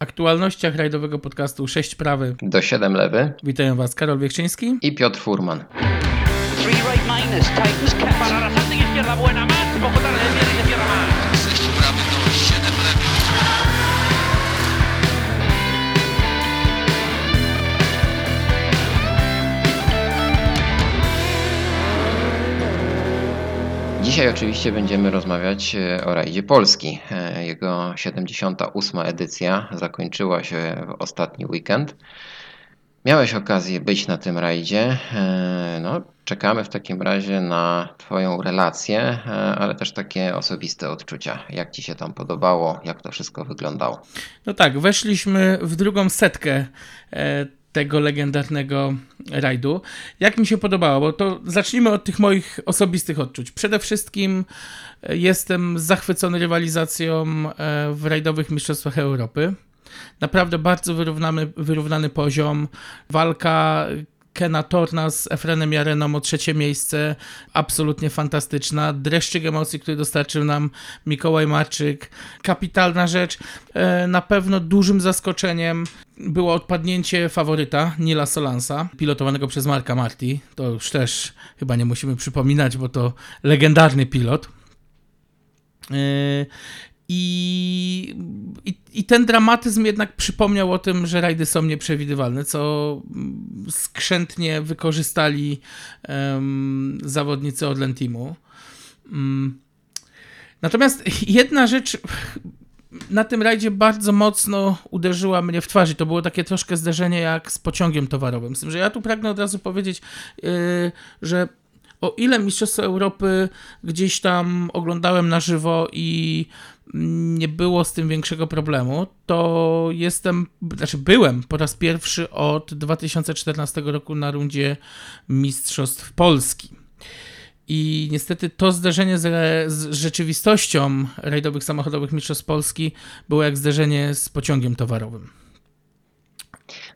aktualnościach rajdowego podcastu 6 prawy do 7 lewy. Witają Was Karol Wiechczyński i Piotr Furman. Dzisiaj oczywiście będziemy rozmawiać e, o rajdzie Polski. E, jego 78. edycja zakończyła się w ostatni weekend. Miałeś okazję być na tym rajdzie. E, no, czekamy w takim razie na Twoją relację, ale też takie osobiste odczucia. Jak Ci się tam podobało, jak to wszystko wyglądało? No tak, weszliśmy w drugą setkę tego legendarnego rajdu. Jak mi się podobało, bo to zacznijmy od tych moich osobistych odczuć. Przede wszystkim e, jestem zachwycony rywalizacją e, w rajdowych mistrzostwach Europy. Naprawdę bardzo wyrównany, wyrównany poziom. Walka Kena Torna z Efrenem Jareną o trzecie miejsce. Absolutnie fantastyczna. Dreszczyk emocji, który dostarczył nam Mikołaj Marczyk. Kapitalna rzecz. E, na pewno dużym zaskoczeniem było odpadnięcie faworyta Nila Solansa, pilotowanego przez Marka Marti. To już też chyba nie musimy przypominać, bo to legendarny pilot. I, i, I, ten dramatyzm jednak przypomniał o tym, że rajdy są nieprzewidywalne, co skrzętnie wykorzystali um, zawodnicy Orlen Teamu. Um, natomiast jedna rzecz na tym rajdzie bardzo mocno uderzyła mnie w twarz i to było takie troszkę zderzenie jak z pociągiem towarowym. Z tym, że ja tu pragnę od razu powiedzieć, yy, że o ile Mistrzostwo Europy gdzieś tam oglądałem na żywo i nie było z tym większego problemu, to jestem, znaczy byłem po raz pierwszy od 2014 roku na rundzie Mistrzostw Polski. I niestety to zderzenie z, z rzeczywistością rajdowych samochodowych Mistrzostw Polski było jak zderzenie z pociągiem towarowym.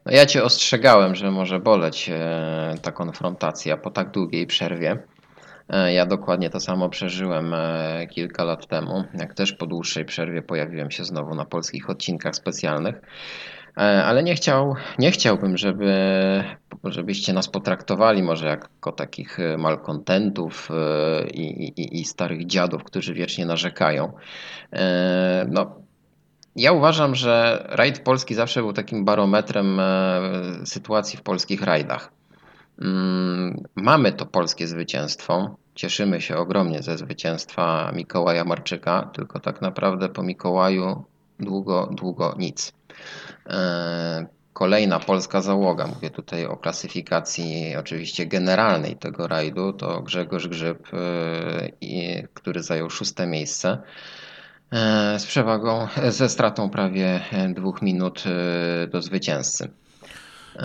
No ja cię ostrzegałem, że może boleć e, ta konfrontacja po tak długiej przerwie. E, ja dokładnie to samo przeżyłem e, kilka lat temu, jak też po dłuższej przerwie pojawiłem się znowu na polskich odcinkach specjalnych. E, ale nie, chciał, nie chciałbym, żeby, żebyście nas potraktowali może jako takich malkontentów i, i, i starych dziadów, którzy wiecznie narzekają. No, ja uważam, że rajd polski zawsze był takim barometrem sytuacji w polskich rajdach. Mm, mamy to polskie zwycięstwo. Cieszymy się ogromnie ze zwycięstwa Mikołaja Marczyka, tylko tak naprawdę po Mikołaju długo, długo nic. E, kolejna polska załoga, mówię tutaj o klasyfikacji oczywiście generalnej tego rajdu, to Grzegorz Grzyb, e, który zajął szóste miejsce e, z przewagą, ze stratą prawie dwóch minut do zwycięzcy.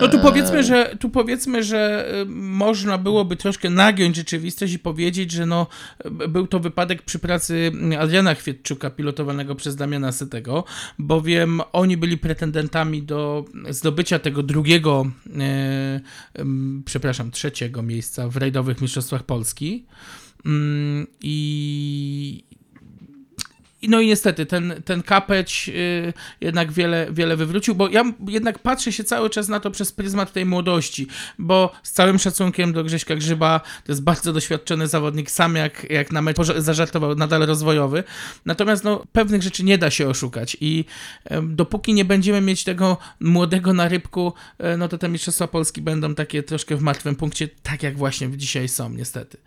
No tu powiedzmy, że tu powiedzmy, że y, można byłoby troszkę nagiąć rzeczywistość i powiedzieć, że no, był to wypadek przy pracy Adriana Chwietczuka, pilotowanego przez Damiana Sytego, bowiem oni byli pretendentami do zdobycia tego drugiego, e, przepraszam, trzeciego miejsca w rajdowych mistrzostwach Polski. Mm, I, no i niestety ten, ten kapeć y, jednak wiele, wiele wywrócił, bo ja jednak patrzę się cały czas na to przez pryzmat tej młodości, bo z całym szacunkiem do Grześka Grzyba, to jest bardzo doświadczony zawodnik, sam jak, jak na mecz zażartował, nadal rozwojowy, natomiast no, pewnych rzeczy nie da się oszukać i dopóki nie będziemy mieć tego młodego na rybku, y, no to te Mistrzostwa Polski będą takie troszkę w martwym punkcie, tak jak właśnie dzisiaj są niestety.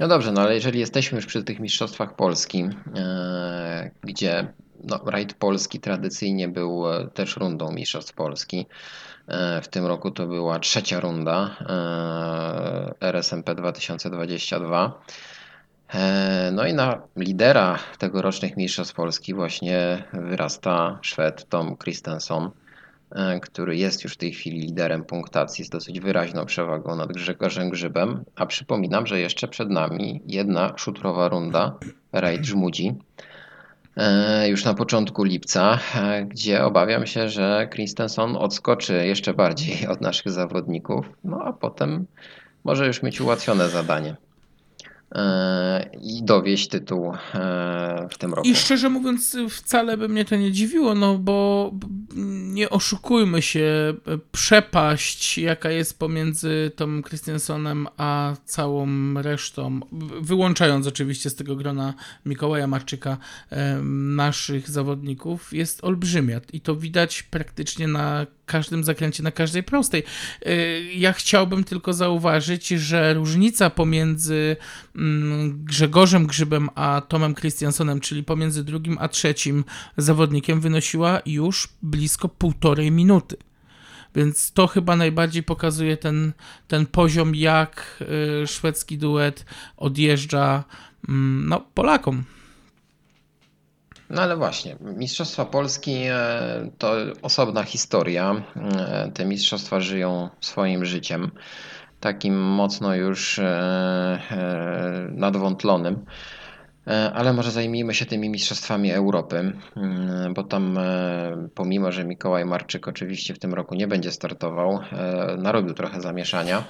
No dobrze, no ale jeżeli jesteśmy już przy tych mistrzostwach Polski, e, gdzie no, rajd polski tradycyjnie był e, też rundą mistrzostw Polski. E, w tym roku to była trzecia runda RSMP 2022. No i na lidera tegorocznych mistrzostw Polski właśnie wyrasta Szwed Tom Christensen który jest już w tej chwili liderem punktacji z dosyć wyraźną przewagą nad Grzegorzem Grzybem, a przypominam, że jeszcze przed nami jedna szutrowa runda Raid Żmudzi e, już na początku lipca, e, gdzie obawiam się, że Christensen odskoczy jeszcze bardziej od naszych zawodników, no a potem może już mieć ułatwione zadanie. E, i dowieść tytuł e, w tym roku. I szczerze mówiąc, wcale by mnie to nie dziwiło, no bo nie oszukujmy się, przepaść, jaka jest pomiędzy Tomem Christiansenem a całą resztą, wyłączając oczywiście z tego grona Mikołaja Marczyka, naszych zawodników, jest olbrzymia. I to widać praktycznie na każdym zakręcie, na każdej prostej. E, ja chciałbym tylko zauważyć, że różnica pomiędzy mm, Grzegorzem Grzybem a Tomem Christiansenem, czyli pomiędzy drugim a trzecim zawodnikiem, wynosiła już blisko półtorej minuty. Więc to chyba najbardziej pokazuje ten, ten poziom, jak e, szwedzki duet odjeżdża mm, no, Polakom. No ale właśnie, Mistrzostwa Polski e, to osobna historia. E, te mistrzostwa żyją swoim życiem, takim mocno już e, nadwątlonym. Ale może zajmijmy się tymi mistrzostwami Europy, bo tam, pomimo że Mikołaj Marczyk oczywiście w tym roku nie będzie startował, narobił trochę zamieszania.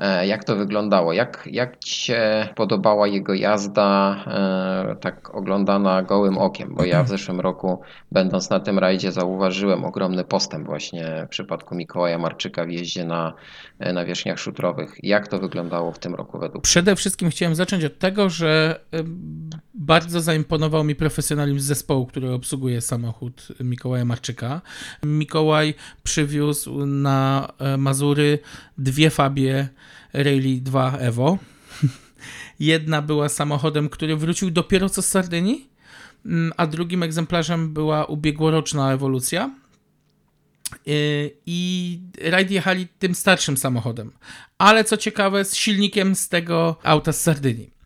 E, jak to wyglądało? Jak, jak Ci się podobała jego jazda, e, tak oglądana gołym okiem? Bo ja w zeszłym roku, będąc na tym rajdzie, zauważyłem ogromny postęp właśnie w przypadku Mikołaja Marczyka w jeździe na, e, na wierzchniach szutrowych. Jak to wyglądało w tym roku według Przede wszystkim chciałem zacząć od tego, że bardzo zaimponował mi profesjonalizm zespołu, który obsługuje samochód Mikołaja Marczyka. Mikołaj przywiózł na Mazury dwie Fabie Rally 2 Evo. Jedna była samochodem, który wrócił dopiero co z Sardynii, mm, a drugim egzemplarzem była ubiegłoroczna ewolucja. Y, I rajd jechali tym starszym samochodem, ale co ciekawe, z silnikiem z tego auta z Sardynii.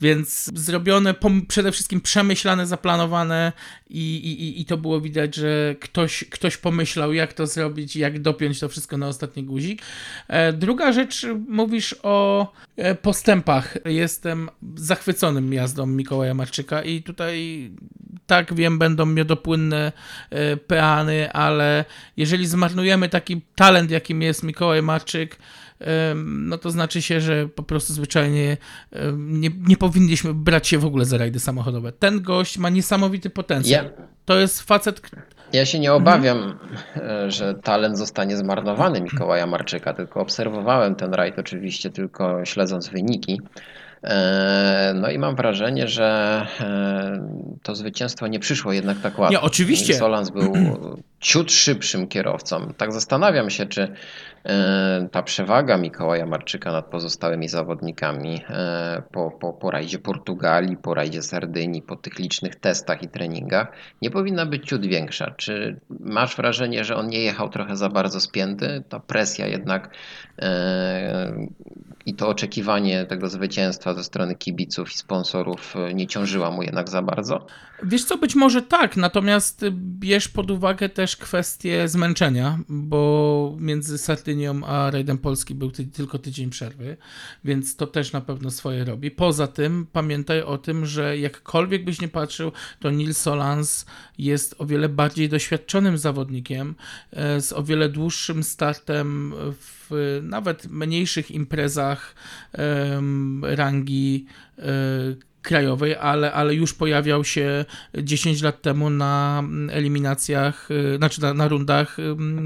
Więc zrobione, przede wszystkim przemyślane, zaplanowane i, i, i to było widać, że ktoś, ktoś pomyślał, jak to zrobić, jak dopiąć to wszystko na ostatni guzik. E, druga rzecz, mówisz o e, postępach. Jestem zachwyconym jazdą Mikołaja Marczyka i tutaj tak wiem, będą miodopłynne e, peany, ale jeżeli zmarnujemy taki talent, jakim jest Mikołaj Marczyk, no to znaczy się, że po prostu zwyczajnie nie, nie powinniśmy brać się w ogóle za rajdy samochodowe. Ten gość ma niesamowity potencjał. Ja, to jest facet. Ja się nie obawiam, mhm. że talent zostanie zmarnowany Mikołaja Marczyka, tylko obserwowałem ten rajd oczywiście tylko śledząc wyniki. E, no i mam wrażenie, że e, to zwycięstwo nie przyszło jednak tak łatwo. Nie, oczywiście. Solans był ciut szybszym kierowcą. Tak zastanawiam się, czy e, ta przewaga Mikołaja Marczyka nad pozostałymi zawodnikami po, po, po rajdzie Portugalii, po rajdzie Sardynii, po tych licznych testach i treningach nie powinna być ciut większa. Czy masz wrażenie, że on nie jechał trochę za bardzo spięty? Ta presja jednak i to oczekiwanie tego zwycięstwa ze strony kibiców i sponsorów e, nie ciążyła mu jednak za bardzo? Wiesz co, być może tak, natomiast bierz pod uwagę też kwestię zmęczenia, bo między Sardynią a Rajdem Polski był ty tylko tydzień przerwy, więc to też na pewno swoje robi. Poza tym pamiętaj o tym, że jakkolwiek byś nie patrzył, to Nils Solans jest o wiele bardziej doświadczonym zawodnikiem, e, z o wiele dłuższym startem w nawet mniejszych imprezach rangi e, krajowej, ale, ale już pojawiał się 10 lat temu na eliminacjach, y, znaczy na, na rundach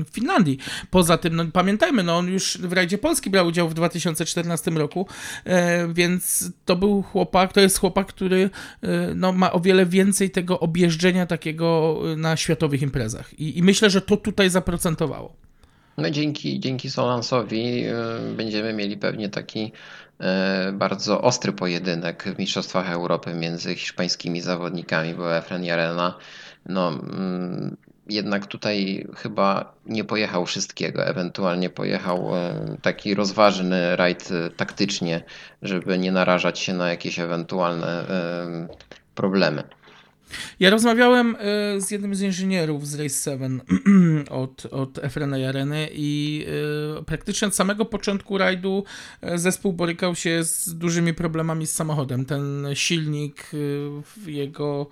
w Finlandii. Poza tym, no, pamiętajmy, no, on już w Rajdzie Polski brał udział w 2014 roku, e, więc to był chłopak, to jest chłopak, który e, no, ma o wiele więcej tego objeżdżenia takiego y, na światowych imprezach. I, i myślę, że to tutaj zaprocentowało. No dzięki, dzięki Solansowi y, będziemy mieli pewnie taki E, bardzo ostry pojedynek w Mistrzostwach Europy między hiszpańskimi zawodnikami, bo Efren Jarena no, mm, jednak tutaj chyba nie pojechał wszystkiego, ewentualnie pojechał e, taki rozważny rajd taktycznie, żeby nie narażać się na jakieś ewentualne problemy. Ja rozmawiałem e, z jednym z inżynierów z Race 7 od, od Efrena Jareny i e, praktycznie od samego początku rajdu e, zespół borykał się z dużymi problemami z samochodem. Ten silnik w jego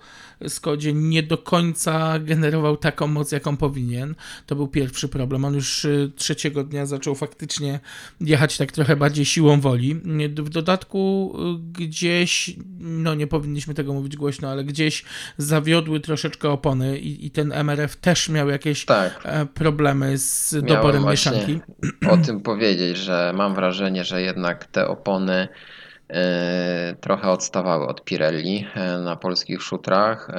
Skodzie nie do końca generował taką moc, jaką powinien. To był pierwszy problem. On już trzeciego dnia zaczął faktycznie jechać tak trochę bardziej siłą woli. W dodatku gdzieś, no nie powinniśmy tego mówić głośno, ale gdzieś zawiodły troszeczkę opony i, i ten MRF też miał jakieś Tak. e, problemy z Miałem doborem mieszanki. o tym powiedzieć, że mam wrażenie, że jednak te opony e, trochę odstawały od Pirelli e, na polskich szutrach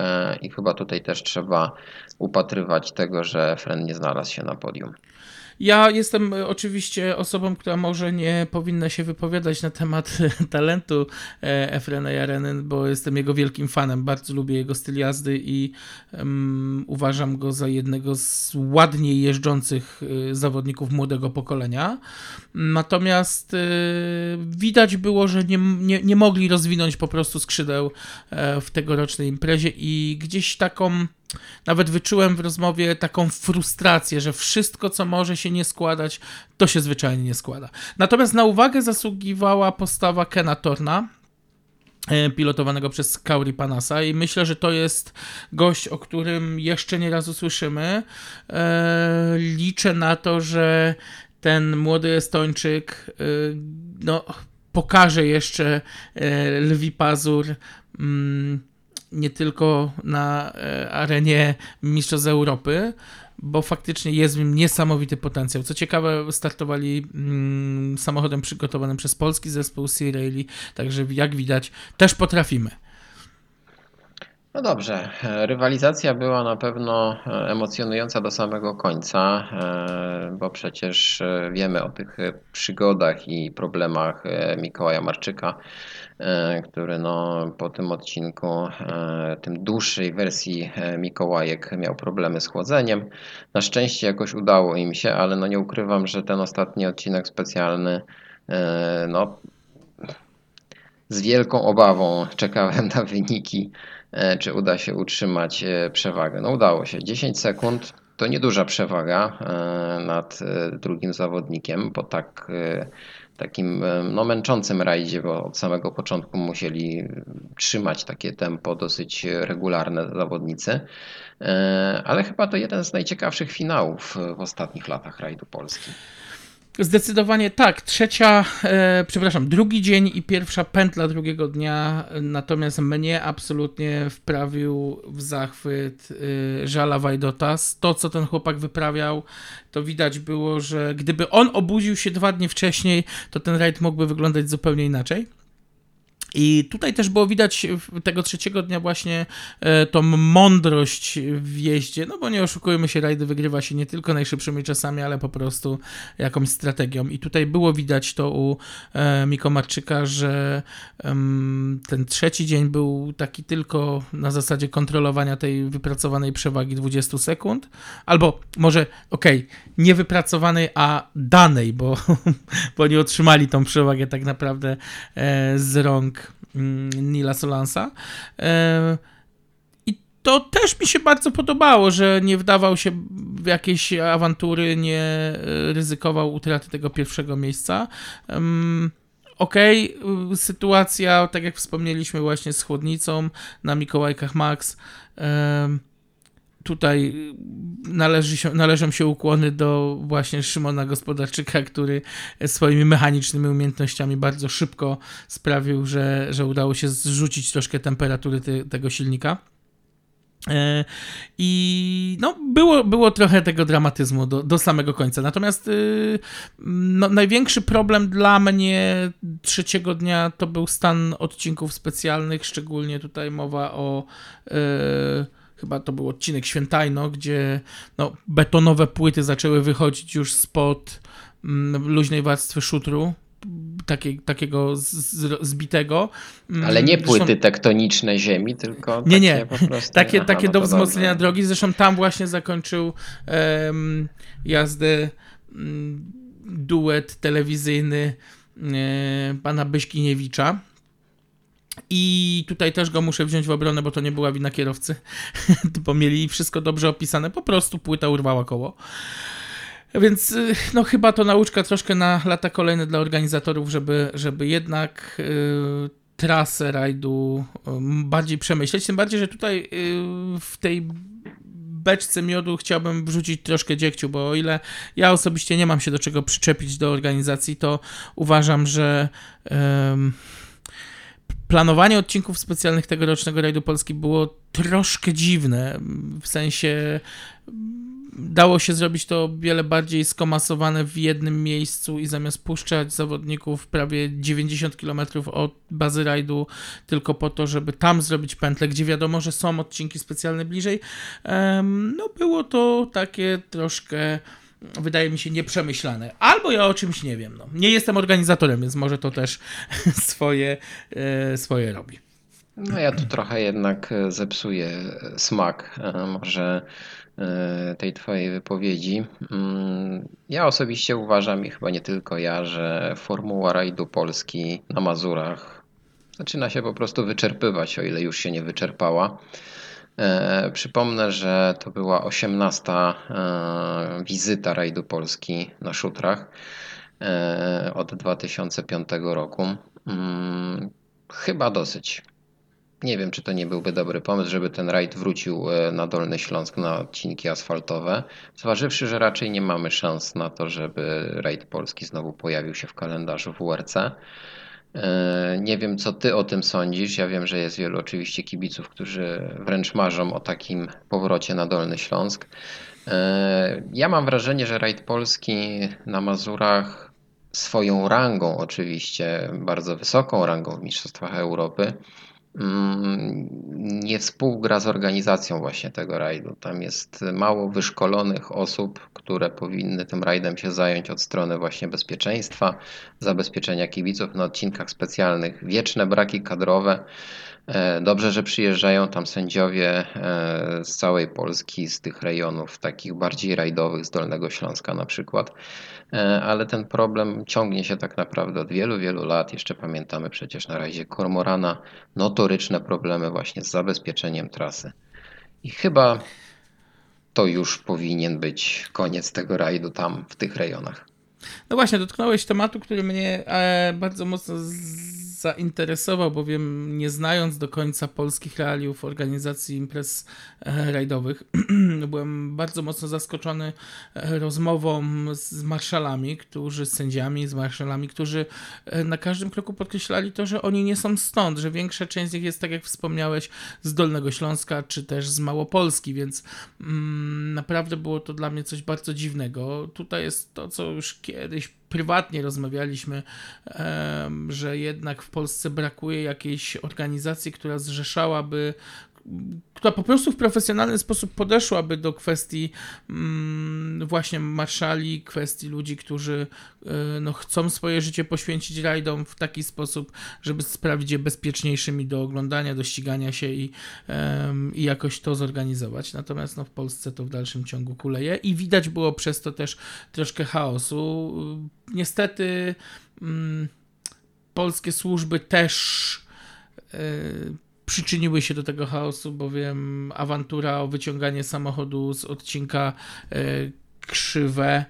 i chyba tutaj też trzeba upatrywać tego, że Fren nie znalazł się na podium. Ja jestem e, oczywiście osobą, która może nie powinna się wypowiadać na temat talentu e, Efrena Jarenen, bo jestem jego wielkim fanem. Bardzo lubię jego styl jazdy i um, uważam go za jednego z ładniej jeżdżących e, zawodników młodego pokolenia. Natomiast widać było, że nie, nie, nie mogli rozwinąć po prostu skrzydeł w tegorocznej imprezie i gdzieś taką nawet wyczułem w rozmowie taką frustrację, że wszystko, co może się nie składać, to się zwyczajnie nie składa. Natomiast na uwagę zasługiwała postawa Kena Torna, e, pilotowanego przez Kauri Panasa i myślę, że to jest gość, o którym jeszcze nie raz usłyszymy. E, liczę na to, że ten młody Estończyk e, no, pokaże jeszcze lwi pazur mm, nie tylko na e, arenie Mistrzostw Europy, bo faktycznie jest w nim niesamowity potencjał. Co ciekawe, startowali mm, samochodem przygotowanym przez polski zespół Rally, także jak widać, też potrafimy. No dobrze, rywalizacja była na pewno emocjonująca do samego końca, e, bo przecież e, wiemy o tych przygodach i problemach Mikołaja Marczyka E, który no, po tym odcinku, e, tym dłuższej wersji e, Mikołajek miał problemy z chłodzeniem. Na szczęście jakoś udało im się, ale no nie ukrywam, że ten ostatni odcinek specjalny no, z wielką obawą czekałem na wyniki, czy uda się utrzymać przewagę. No udało się. 10 sekund to nieduża przewaga nad drugim zawodnikiem, bo tak takim no, męczącym rajdzie, bo od samego początku musieli trzymać takie tempo dosyć regularne zawodnicy. E, ale chyba to jeden z najciekawszych finałów w ostatnich latach rajdu Polski. Zdecydowanie tak. Trzecia, e, przepraszam, drugi dzień i pierwsza pętla drugiego dnia, natomiast mnie absolutnie wprawił w zachwyt e, Żala Wajdotas. To, co ten chłopak wyprawiał, to widać było, że gdyby on obudził się dwa dni wcześniej, to ten rajd mógłby wyglądać zupełnie inaczej. I tutaj też było widać tego trzeciego dnia właśnie e, tą mądrość w jeździe, no bo nie oszukujmy się, rajdy wygrywa się nie tylko najszybszymi czasami, ale po prostu jakąś strategią. I tutaj było widać to u e, Miko Marczyka, że ten trzeci dzień był taki tylko na zasadzie kontrolowania tej wypracowanej przewagi 20 sekund, albo może, okej, okay, nie wypracowanej, a danej, bo, bo nie otrzymali tą przewagę tak naprawdę e, z rąk Nila Solansa. E, I to też mi się bardzo podobało, że nie wdawał się w jakieś awantury, nie e, ryzykował utraty tego pierwszego miejsca. Okej, okay, sytuacja, tak jak wspomnieliśmy właśnie z chłodnicą na Mikołajkach Max tutaj należy się, należą się ukłony do właśnie Szymona Gospodarczyka, który swoimi mechanicznymi umiejętnościami bardzo szybko sprawił, że, że udało się zrzucić troszkę temperatury te, tego silnika. E, I no, było, było trochę tego dramatyzmu do, do samego końca. Natomiast y, no, największy problem dla mnie trzeciego dnia to był stan odcinków specjalnych, szczególnie tutaj mowa o. Yy, chyba to był odcinek Świętajno, gdzie no, betonowe płyty zaczęły wychodzić już spod mm, luźnej warstwy szutru, takie, takiego z, z, zbitego. Mm, Ale nie płyty Zresztą... tektoniczne ziemi, tylko nie, nie. takie, Aha, takie no do wzmocnienia drogi. Zresztą tam właśnie zakończył um, jazdę um, duet telewizyjny um, pana Byśkiniewicza i tutaj też go muszę wziąć w obronę, bo to nie była wina kierowcy, bo mieli wszystko dobrze opisane, po prostu płyta urwała koło. Więc y, no chyba to nauczka troszkę na lata kolejne dla organizatorów, żeby, żeby jednak y, trasę rajdu y, bardziej przemyśleć. Tym bardziej, że tutaj w tej beczce miodu chciałbym wrzucić troszkę dziegciu, bo o ile ja osobiście nie mam się do czego przyczepić do organizacji, to uważam, że planowanie odcinków specjalnych tegorocznego rajdu Polski było troszkę dziwne, w sensie dało się zrobić to wiele bardziej skomasowane w jednym miejscu i zamiast puszczać zawodników prawie 90 km od bazy rajdu tylko po to, żeby tam zrobić pętlę, gdzie wiadomo, że są odcinki specjalne bliżej, no było to takie troszkę wydaje mi się nieprzemyślane. Albo ja o czymś nie wiem. No. Nie jestem organizatorem, więc może to też swoje, e, swoje robi. No ja tu trochę jednak e, zepsuję smak e, może tej twojej wypowiedzi. Mm, ja osobiście uważam i chyba nie tylko ja, że formuła rajdu Polski na Mazurach zaczyna się po prostu wyczerpywać, o ile już się nie wyczerpała. E, przypomnę, że to była 18 e, wizyta rajdu Polski na szutrach e, od 2005 roku. Mm, chyba dosyć. Nie wiem, czy to nie byłby dobry pomysł, żeby ten rajd wrócił na Dolny Śląsk na odcinki asfaltowe, zważywszy, że raczej nie mamy szans na to, żeby rajd polski znowu pojawił się w kalendarzu WRC. E, nie wiem, co ty o tym sądzisz. Ja wiem, że jest wielu oczywiście kibiców, którzy wręcz marzą o takim powrocie na Dolny Śląsk. E, ja mam wrażenie, że rajd polski na Mazurach swoją rangą, oczywiście bardzo wysoką rangą w Mistrzostwach Europy, nie współgra z organizacją właśnie tego rajdu. Tam jest mało wyszkolonych osób, które powinny tym rajdem się zająć od strony właśnie bezpieczeństwa, zabezpieczenia kibiców na odcinkach specjalnych, wieczne braki kadrowe. E, dobrze, że przyjeżdżają tam sędziowie e, z całej Polski, z tych rejonów takich bardziej rajdowych, z Dolnego Śląska na przykład. E, ale ten problem ciągnie się tak naprawdę od wielu, wielu lat. Jeszcze pamiętamy przecież na razie Kormorana notoryczne problemy właśnie z zabezpieczeniem trasy. I chyba to już powinien być koniec tego rajdu tam w tych rejonach. No właśnie, dotknąłeś tematu, który mnie bardzo mocno zainteresował, bowiem nie znając do końca polskich realiów organizacji imprez e, rajdowych, byłem bardzo mocno zaskoczony e, rozmową z marszalami, którzy, z sędziami, z marszalami, którzy e, na każdym kroku podkreślali to, że oni nie są stąd, że większa część z nich jest, tak jak wspomniałeś, z Dolnego Śląska, czy też z Małopolski, więc mm, naprawdę było to dla mnie coś bardzo dziwnego. Tutaj jest to, co już kiedyś prywatnie rozmawialiśmy, że jednak w Polsce brakuje jakiejś organizacji, która zrzeszałaby która po prostu w profesjonalny sposób podeszłaby do kwestii mm, właśnie marszali, kwestii ludzi, którzy y, no, chcą swoje życie poświęcić rajdom w taki sposób, żeby sprawić je bezpieczniejszymi do oglądania, do ścigania się i, i jakoś to zorganizować. Natomiast no, w Polsce to w dalszym ciągu kuleje i widać było przez to też troszkę chaosu. Niestety mm, polskie służby też y, przyczyniły się do tego chaosu, bowiem awantura o wyciąganie samochodu z odcinka e, krzywe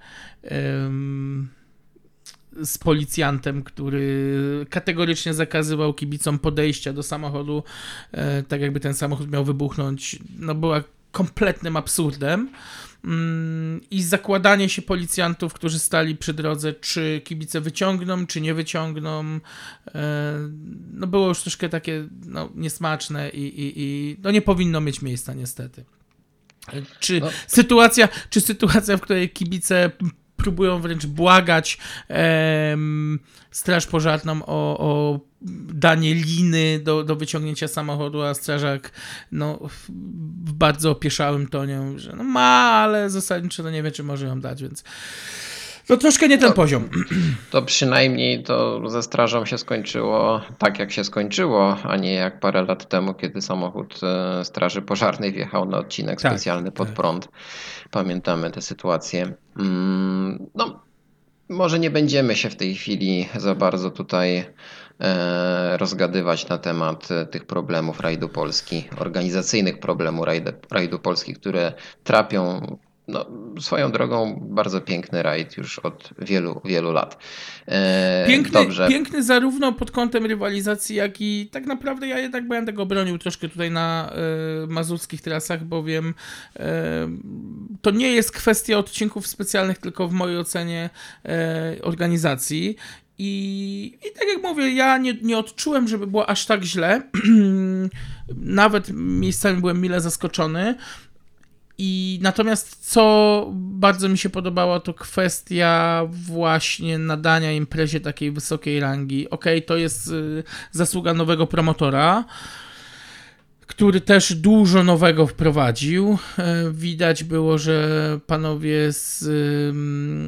z policjantem, który kategorycznie zakazywał kibicom podejścia do samochodu, e, tak jakby ten samochód miał wybuchnąć, no była kompletnym absurdem. Mm, i zakładanie się policjantów, którzy stali przy drodze, czy kibice wyciągną, czy nie wyciągną. E, no było już troszkę takie no, niesmaczne i, i, i no nie powinno mieć miejsca niestety. E, czy, no. sytuacja, czy sytuacja, w której kibice próbują wręcz błagać em, Straż Pożarną o, o danie liny do, do wyciągnięcia samochodu, a strażak no, w bardzo opieszałym tonie, że no ma, ale zasadniczo to nie wie, czy może ją dać, więc to troszkę nie ten to, poziom. To przynajmniej to ze strażą się skończyło tak, jak się skończyło, a nie jak parę lat temu, kiedy samochód e, straży pożarnej wjechał na odcinek tak, specjalny pod tak. prąd. Pamiętamy tę sytuację. Mm, no, może nie będziemy się w tej chwili za bardzo tutaj e, rozgadywać na temat tych problemów rajdu Polski, organizacyjnych problemów rajdu, rajdu Polski, które trapią no, swoją drogą bardzo piękny rajd już od wielu, wielu lat. E, piękny, Dobrze. piękny zarówno pod kątem rywalizacji, jak i tak naprawdę ja jednak będę tego bronił troszkę tutaj na e, mazurskich trasach, bowiem e, to nie jest kwestia odcinków specjalnych, tylko w mojej ocenie e, organizacji I, I tak jak mówię, ja nie, nie odczułem, żeby było aż tak źle. Nawet miejscami byłem mile zaskoczony. I natomiast co bardzo mi się podobało, to kwestia właśnie nadania imprezie takiej wysokiej rangi. Ok, to jest y, zasługa nowego promotora, który też dużo nowego wprowadził. E, widać było, że panowie z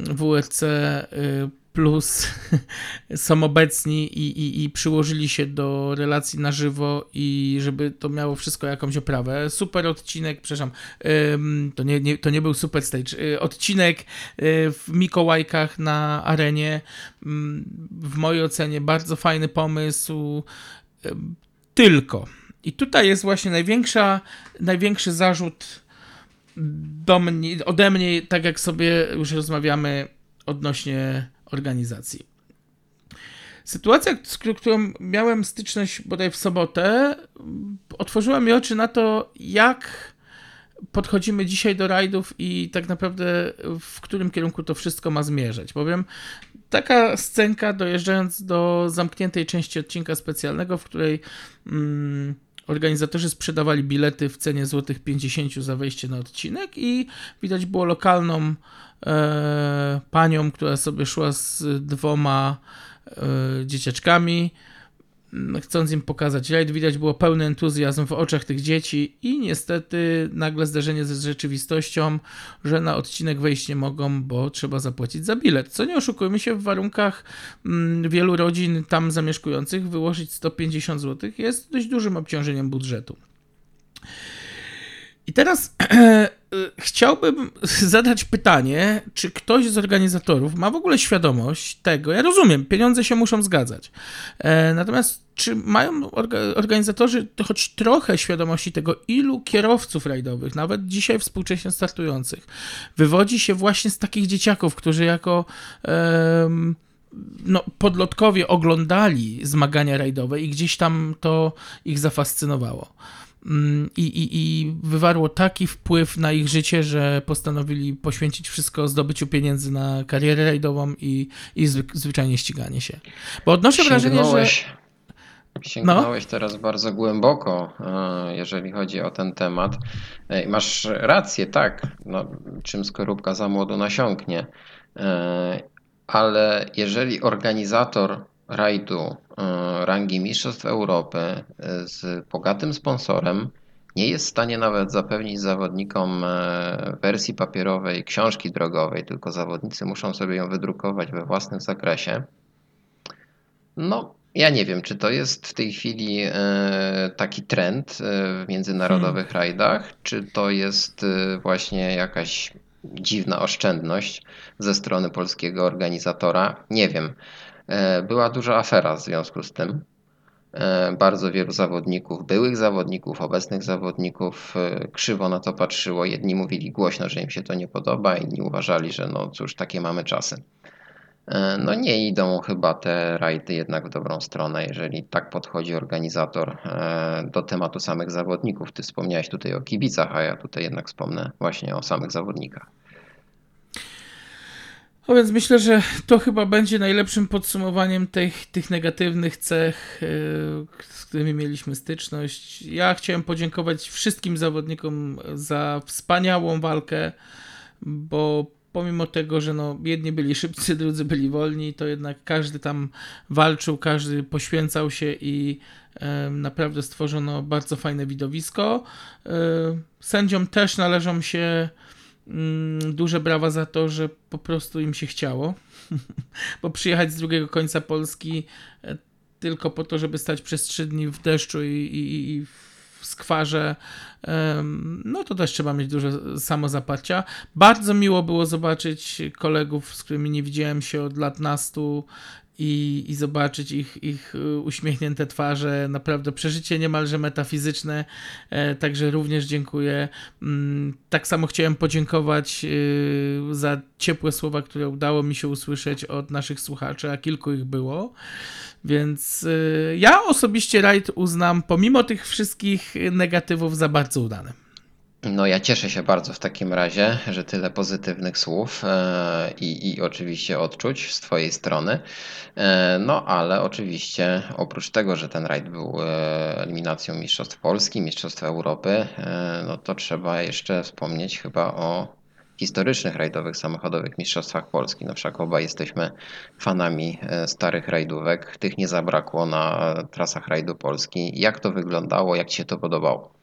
WRC y, plus są obecni i, i, i przyłożyli się do relacji na żywo i żeby to miało wszystko jakąś oprawę. Super odcinek, przepraszam, to nie, nie, to nie był super stage, y, odcinek y, w Mikołajkach na arenie, w mojej ocenie bardzo fajny pomysł, tylko. I tutaj jest właśnie największa, największy zarzut do mnie, ode mnie, tak jak sobie już rozmawiamy odnośnie organizacji. Sytuacja, z którą miałem styczność bodaj w sobotę, otworzyła mi oczy na to, jak podchodzimy dzisiaj do rajdów i tak naprawdę w którym kierunku to wszystko ma zmierzać. Bowiem taka scenka dojeżdżając do zamkniętej części odcinka specjalnego, w której mm, organizatorzy sprzedawali bilety w cenie złotych 50 za wejście na odcinek i widać było lokalną e, panią, która sobie szła z dwoma e, dzieciaczkami, chcąc im pokazać rajd. Widać było pełny entuzjazm w oczach tych dzieci i niestety nagle zderzenie ze rzeczywistością, że na odcinek wejść nie mogą, bo trzeba zapłacić za bilet. Co nie oszukujmy się, w warunkach wielu rodzin tam zamieszkujących wyłożyć 150 zł jest dość dużym obciążeniem budżetu. I teraz chciałbym zadać pytanie, czy ktoś z organizatorów ma w ogóle świadomość tego, ja rozumiem, pieniądze się muszą zgadzać, e, natomiast czy mają organizatorzy choć trochę świadomości tego, ilu kierowców rajdowych, nawet dzisiaj współcześnie startujących, wywodzi się właśnie z takich dzieciaków, którzy jako no, podlotkowie oglądali zmagania rajdowe i gdzieś tam to ich zafascynowało. Mm, i, i, i wywarło taki wpływ na ich życie, że postanowili poświęcić wszystko zdobyciu pieniędzy na karierę rajdową i, i zwyczajnie ściganie się. Bo odnoszę wrażenie, że... Sięgnąłeś no. teraz bardzo głęboko, e, jeżeli chodzi o ten temat. E, masz rację, tak, no, czym skorupka za młodu nasiąknie. E, ale jeżeli organizator rajdu e, rangi Mistrzostw Europy e, z bogatym sponsorem nie jest w stanie nawet zapewnić zawodnikom e, wersji papierowej książki drogowej, tylko zawodnicy muszą sobie ją wydrukować we własnym zakresie. No, ja nie wiem, czy to jest w tej chwili taki trend w międzynarodowych hmm. rajdach, czy to jest właśnie jakaś dziwna oszczędność ze strony polskiego organizatora. Nie wiem. E, była duża afera w związku z tym. E, bardzo wielu zawodników, byłych zawodników, obecnych zawodników e, krzywo na to patrzyło. Jedni mówili głośno, że im się to nie podoba, inni uważali, że no cóż, takie mamy czasy. No nie idą chyba te rajdy jednak w dobrą stronę, jeżeli tak podchodzi organizator do tematu samych zawodników. Ty wspomniałeś tutaj o kibicach, a ja tutaj jednak wspomnę właśnie o samych zawodnikach. No więc myślę, że to chyba będzie najlepszym podsumowaniem tych, tych negatywnych cech, e, z którymi mieliśmy styczność. Ja chciałem podziękować wszystkim zawodnikom za wspaniałą walkę, bo pomimo tego, że no, jedni byli szybcy, drudzy byli wolni, to jednak każdy tam walczył, każdy poświęcał się i naprawdę stworzono bardzo fajne widowisko. E, sędziom też należą się duże brawa za to, że po prostu im się chciało, bo przyjechać z drugiego końca Polski e, tylko po to, żeby stać przez trzy dni w deszczu i, i, i w skwarze, no to też trzeba mieć dużo samozaparcia. Bardzo miło było zobaczyć kolegów, z którymi nie widziałem się od lat nastu i, i zobaczyć ich, ich y, uśmiechnięte twarze, naprawdę przeżycie niemalże metafizyczne, e, także również dziękuję. Mm, tak samo chciałem podziękować y, za ciepłe słowa, które udało mi się usłyszeć od naszych słuchaczy, a kilku ich było. Więc y, ja osobiście rajd uznam, pomimo tych wszystkich negatywów, za bardzo udany. No, ja cieszę się bardzo w takim razie, że tyle pozytywnych słów e, i, i oczywiście odczuć z Twojej strony. E, no, ale oczywiście oprócz tego, że ten rajd był e, eliminacją Mistrzostw Polski, Mistrzostw Europy, no to trzeba jeszcze wspomnieć chyba o historycznych rajdowych samochodowych mistrzostwach Polski. No wszak obaj jesteśmy fanami starych rajdówek. Tych nie zabrakło na trasach rajdu Polski. Jak to wyglądało? Jak Ci się to podobało?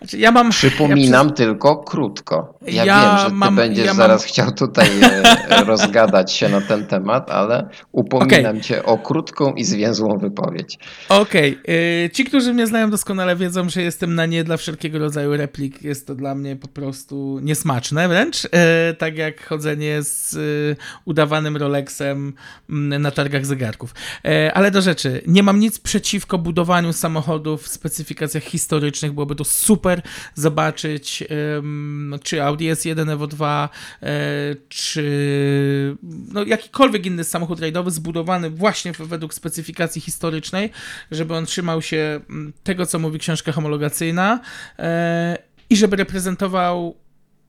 Znaczy, ja mam, Przypominam ja tylko krótko. Ja, ja wiem, że ty mam, będziesz ja zaraz mam... chciał tutaj e, rozgadać się na ten temat, ale upominam okay. cię o krótką i zwięzłą wypowiedź. Okej. Okay. Ci, którzy mnie znają doskonale wiedzą, że jestem na nie dla wszelkiego rodzaju replik. Jest to dla mnie po prostu niesmaczne wręcz. E, tak jak chodzenie z e, udawanym Rolexem mm, na targach zegarków. Ale do rzeczy. Nie mam nic przeciwko budowaniu samochodów w specyfikacjach historycznych. Byłoby to super super zobaczyć, no, czy Audi S1 Evo 2, e, czy no, jakikolwiek inny samochód rajdowy zbudowany właśnie według specyfikacji historycznej, żeby on trzymał się mm, tego, co mówi książka homologacyjna e, i żeby reprezentował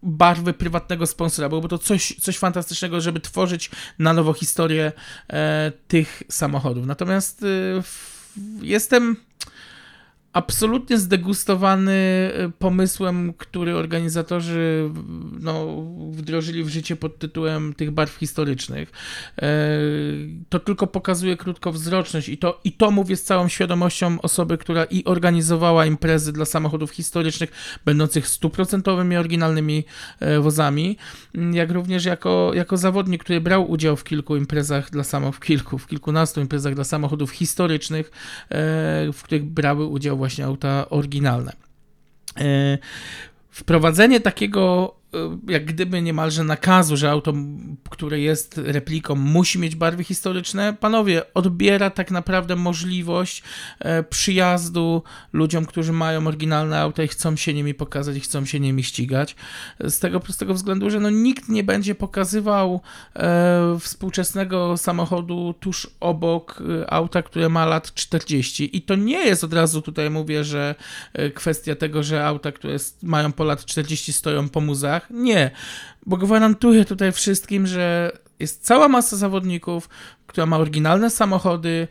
barwy prywatnego sponsora. Byłoby to coś, coś fantastycznego, żeby tworzyć na nowo historię e, tych samochodów. Natomiast e, jestem absolutnie zdegustowany e, pomysłem, który organizatorzy no, wdrożyli w życie pod tytułem tych barw historycznych. E, to tylko pokazuje krótkowzroczność i to, i to mówię z całą świadomością osoby, która i organizowała imprezy dla samochodów historycznych, będących stuprocentowymi oryginalnymi e, wozami, jak również jako, jako zawodnik, który brał udział w kilku imprezach dla samochodów, w kilku, w kilkunastu imprezach dla samochodów historycznych, w których brały udział właśnie auta oryginalne. E, wprowadzenie takiego jak gdyby niemalże nakazu, że auto, które jest repliką, musi mieć barwy historyczne, panowie, odbiera tak naprawdę możliwość e, przyjazdu ludziom, którzy mają oryginalne auta i chcą się nimi pokazać chcą się nimi ścigać. Z tego prostego względu, że no, nikt nie będzie pokazywał e, współczesnego samochodu tuż obok e, auta, które ma lat 40. I to nie jest od razu tutaj mówię, że e, kwestia tego, że auta, które mają po lat 40 stoją po muzach, nie, bo gwarantuję tutaj wszystkim, że jest cała masa zawodników, która ma oryginalne samochody,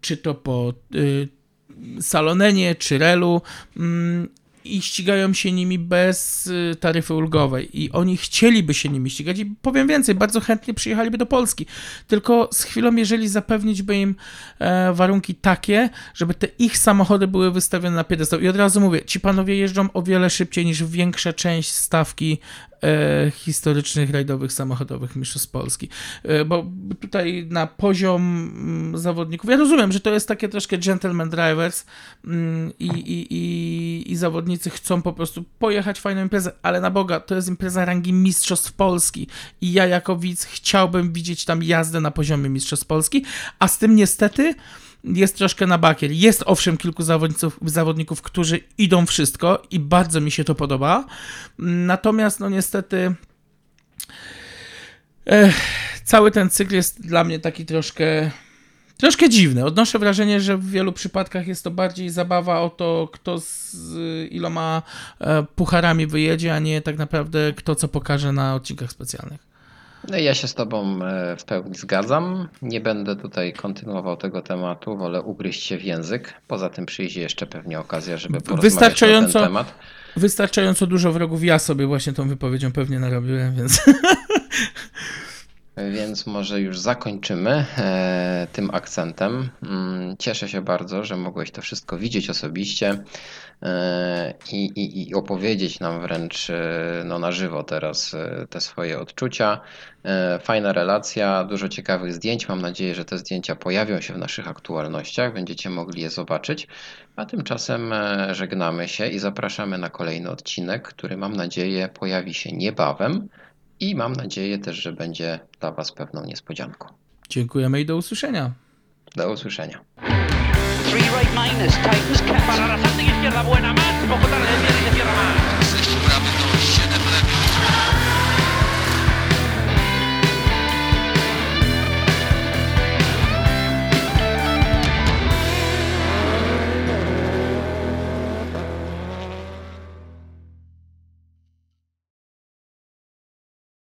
czy to po y, Salonenie, czy Relu, mm, i ścigają się nimi bez y, taryfy ulgowej. I oni chcieliby się nimi ścigać. I powiem więcej, bardzo chętnie przyjechaliby do Polski, tylko z chwilą, jeżeli zapewnić by im e, warunki takie, żeby te ich samochody były wystawione na piedestał. I od razu mówię, ci panowie jeżdżą o wiele szybciej niż większa część stawki e, historycznych rajdowych samochodowych mistrzostw Polski. E, bo tutaj na poziom mm, zawodników, ja rozumiem, że to jest takie troszkę gentleman drivers mm, i, i, i, i zawodnicy chcą po prostu pojechać fajną imprezę, ale na Boga, to jest impreza rangi mistrzostw Polski i ja jako widz chciałbym widzieć tam jazdę na poziomie mistrzostw Polski, a z tym niestety jest troszkę na bakier. Jest owszem kilku zawodników, zawodników, którzy idą wszystko i bardzo mi się to podoba. Natomiast, no niestety, ech, cały ten cykl jest dla mnie taki troszkę. Troszkę dziwny. Odnoszę wrażenie, że w wielu przypadkach jest to bardziej zabawa o to, kto z iloma e, pucharami wyjedzie, a nie tak naprawdę kto co pokaże na odcinkach specjalnych. No ja się z Tobą e, w pełni zgadzam. Nie będę tutaj kontynuował tego tematu, wolę ugryźć się w język. Poza tym przyjdzie jeszcze pewnie okazja, żeby porozmawiać wystarczająco, na ten temat. Wystarczająco dużo wrogów ja sobie właśnie tą wypowiedzią pewnie narobiłem, więc... Więc może już zakończymy e, tym akcentem. Mm, cieszę się bardzo, że mogłeś to wszystko widzieć osobiście. E, i, i, opowiedzieć nam wręcz e, no, na żywo teraz te swoje odczucia. Fajna relacja, dużo ciekawych zdjęć. Mam nadzieję, że te zdjęcia pojawią się w naszych aktualnościach, będziecie mogli je zobaczyć. A tymczasem żegnamy się i zapraszamy na kolejny odcinek, który mam nadzieję pojawi się niebawem i mam nadzieję też, że będzie dla Was pewną niespodzianką. Dziękujemy i do usłyszenia. Do usłyszenia. Three right minus, tightens cats. Para la izquierda buena más, poco tarde, izquierda más.